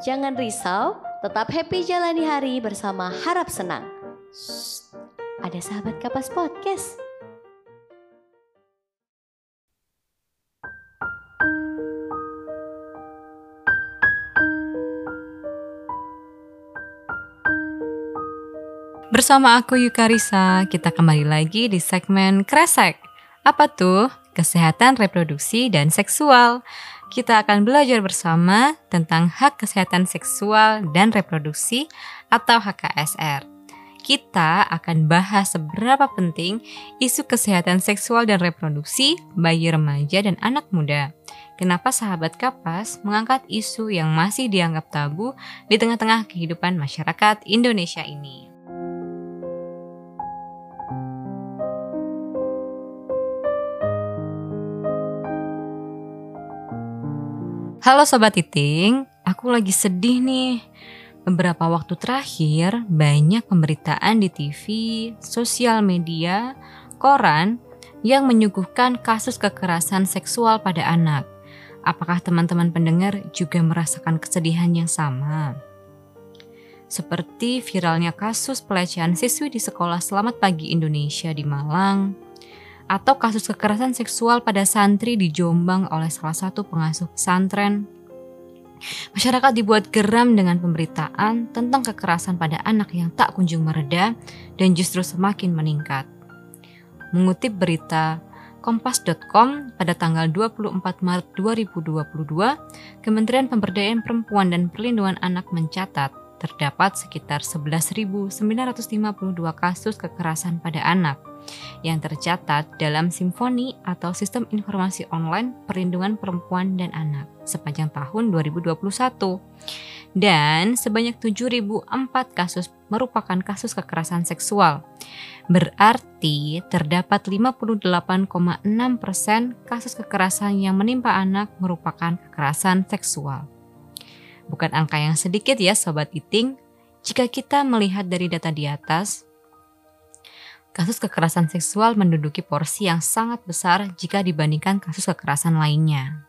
Jangan risau, tetap happy jalani hari bersama harap senang. Shh, ada sahabat kapas podcast. Bersama aku Yukarisa, kita kembali lagi di segmen Kresek. Apa tuh? Kesehatan reproduksi dan seksual. Kita akan belajar bersama tentang hak kesehatan seksual dan reproduksi atau HKSR. Kita akan bahas seberapa penting isu kesehatan seksual dan reproduksi bayi remaja dan anak muda. Kenapa sahabat kapas mengangkat isu yang masih dianggap tabu di tengah-tengah kehidupan masyarakat Indonesia ini? Halo Sobat Titing, aku lagi sedih nih. Beberapa waktu terakhir banyak pemberitaan di TV, sosial media, koran yang menyuguhkan kasus kekerasan seksual pada anak. Apakah teman-teman pendengar juga merasakan kesedihan yang sama? Seperti viralnya kasus pelecehan siswi di sekolah Selamat Pagi Indonesia di Malang, atau kasus kekerasan seksual pada santri di Jombang oleh salah satu pengasuh pesantren. Masyarakat dibuat geram dengan pemberitaan tentang kekerasan pada anak yang tak kunjung mereda dan justru semakin meningkat. Mengutip berita kompas.com pada tanggal 24 Maret 2022, Kementerian Pemberdayaan Perempuan dan Perlindungan Anak mencatat terdapat sekitar 11.952 kasus kekerasan pada anak yang tercatat dalam Simfoni atau Sistem Informasi Online Perlindungan Perempuan dan Anak sepanjang tahun 2021. Dan sebanyak 7.004 kasus merupakan kasus kekerasan seksual. Berarti terdapat 58,6 persen kasus kekerasan yang menimpa anak merupakan kekerasan seksual. Bukan angka yang sedikit ya Sobat Iting, jika kita melihat dari data di atas, kasus kekerasan seksual menduduki porsi yang sangat besar jika dibandingkan kasus kekerasan lainnya.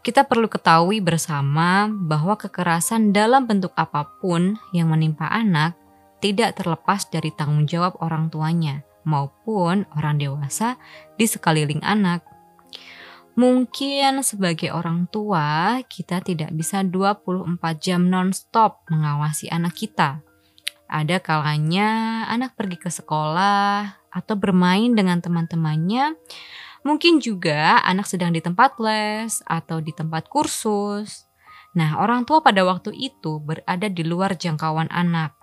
Kita perlu ketahui bersama bahwa kekerasan dalam bentuk apa pun yang menimpa anak tidak terlepas dari tanggung jawab orang tuanya maupun orang dewasa di sekeliling anak. Mungkin sebagai orang tua, kita tidak bisa 24 jam non-stop mengawasi anak kita ada kalanya anak pergi ke sekolah atau bermain dengan teman-temannya. Mungkin juga anak sedang di tempat les atau di tempat kursus. Nah, orang tua pada waktu itu berada di luar jangkauan anak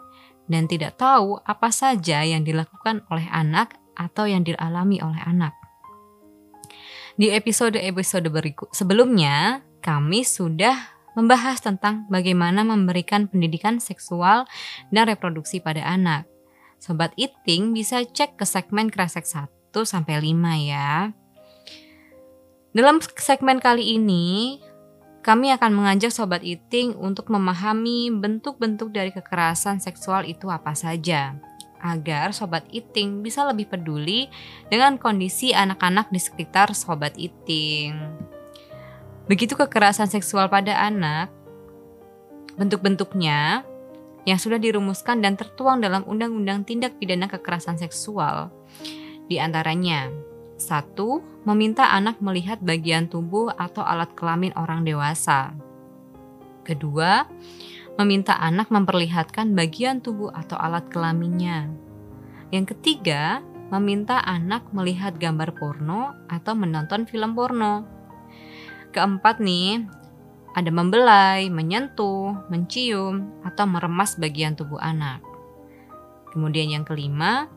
dan tidak tahu apa saja yang dilakukan oleh anak atau yang dialami oleh anak. Di episode-episode berikut sebelumnya, kami sudah membahas tentang bagaimana memberikan pendidikan seksual dan reproduksi pada anak. Sobat Eating bisa cek ke segmen Kresek 1 sampai 5 ya. Dalam segmen kali ini, kami akan mengajak Sobat Eating untuk memahami bentuk-bentuk dari kekerasan seksual itu apa saja agar Sobat Eating bisa lebih peduli dengan kondisi anak-anak di sekitar Sobat Eating. Begitu kekerasan seksual pada anak, bentuk-bentuknya yang sudah dirumuskan dan tertuang dalam Undang-Undang Tindak Pidana Kekerasan Seksual. Di antaranya, meminta anak melihat bagian tubuh atau alat kelamin orang dewasa. Kedua, meminta anak memperlihatkan bagian tubuh atau alat kelaminnya. Yang ketiga, meminta anak melihat gambar porno atau menonton film porno. Keempat nih, ada membelai, menyentuh, mencium, atau meremas bagian tubuh anak. Kemudian yang kelima,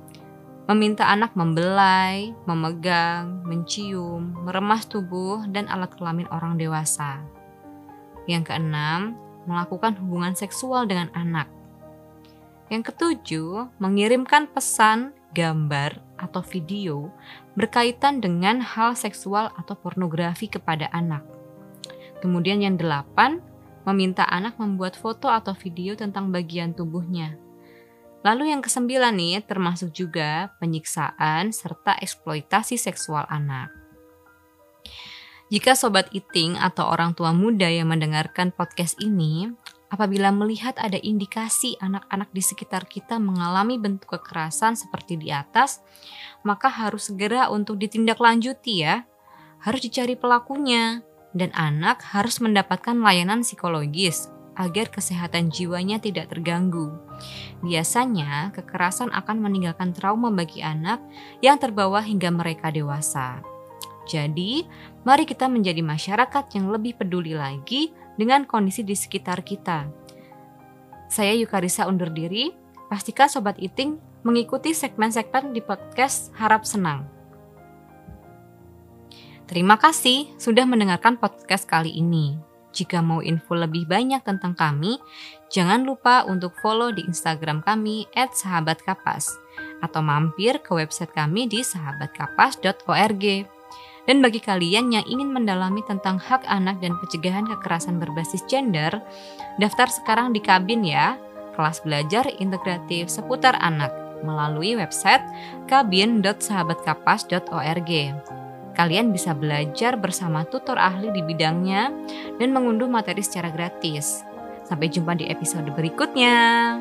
meminta anak membelai, memegang, mencium, meremas tubuh dan alat kelamin orang dewasa. Yang keenam, melakukan hubungan seksual dengan anak. Yang ketujuh, mengirimkan pesan, gambar, atau video berkaitan dengan hal seksual atau pornografi kepada anak. Kemudian yang delapan, meminta anak membuat foto atau video tentang bagian tubuhnya. Lalu yang kesembilan nih, termasuk juga penyiksaan serta eksploitasi seksual anak. Jika sobat eating atau orang tua muda yang mendengarkan podcast ini, apabila melihat ada indikasi anak-anak di sekitar kita mengalami bentuk kekerasan seperti di atas, maka harus segera untuk ditindaklanjuti ya. Harus dicari pelakunya dan anak harus mendapatkan layanan psikologis agar kesehatan jiwanya tidak terganggu. Biasanya, kekerasan akan meninggalkan trauma bagi anak yang terbawa hingga mereka dewasa. Jadi, mari kita menjadi masyarakat yang lebih peduli lagi dengan kondisi di sekitar kita. Saya Yukarisa undur diri, pastikan Sobat Eating mengikuti segmen-segmen di podcast Harap Senang. Terima kasih sudah mendengarkan podcast kali ini. Jika mau info lebih banyak tentang kami, jangan lupa untuk follow di Instagram kami @sahabatkapas atau mampir ke website kami di sahabatkapas.org. Dan bagi kalian yang ingin mendalami tentang hak anak dan pencegahan kekerasan berbasis gender, daftar sekarang di Kabin ya, kelas belajar integratif seputar anak melalui website kabin.sahabatkapas.org. Kalian bisa belajar bersama tutor ahli di bidangnya dan mengunduh materi secara gratis. Sampai jumpa di episode berikutnya.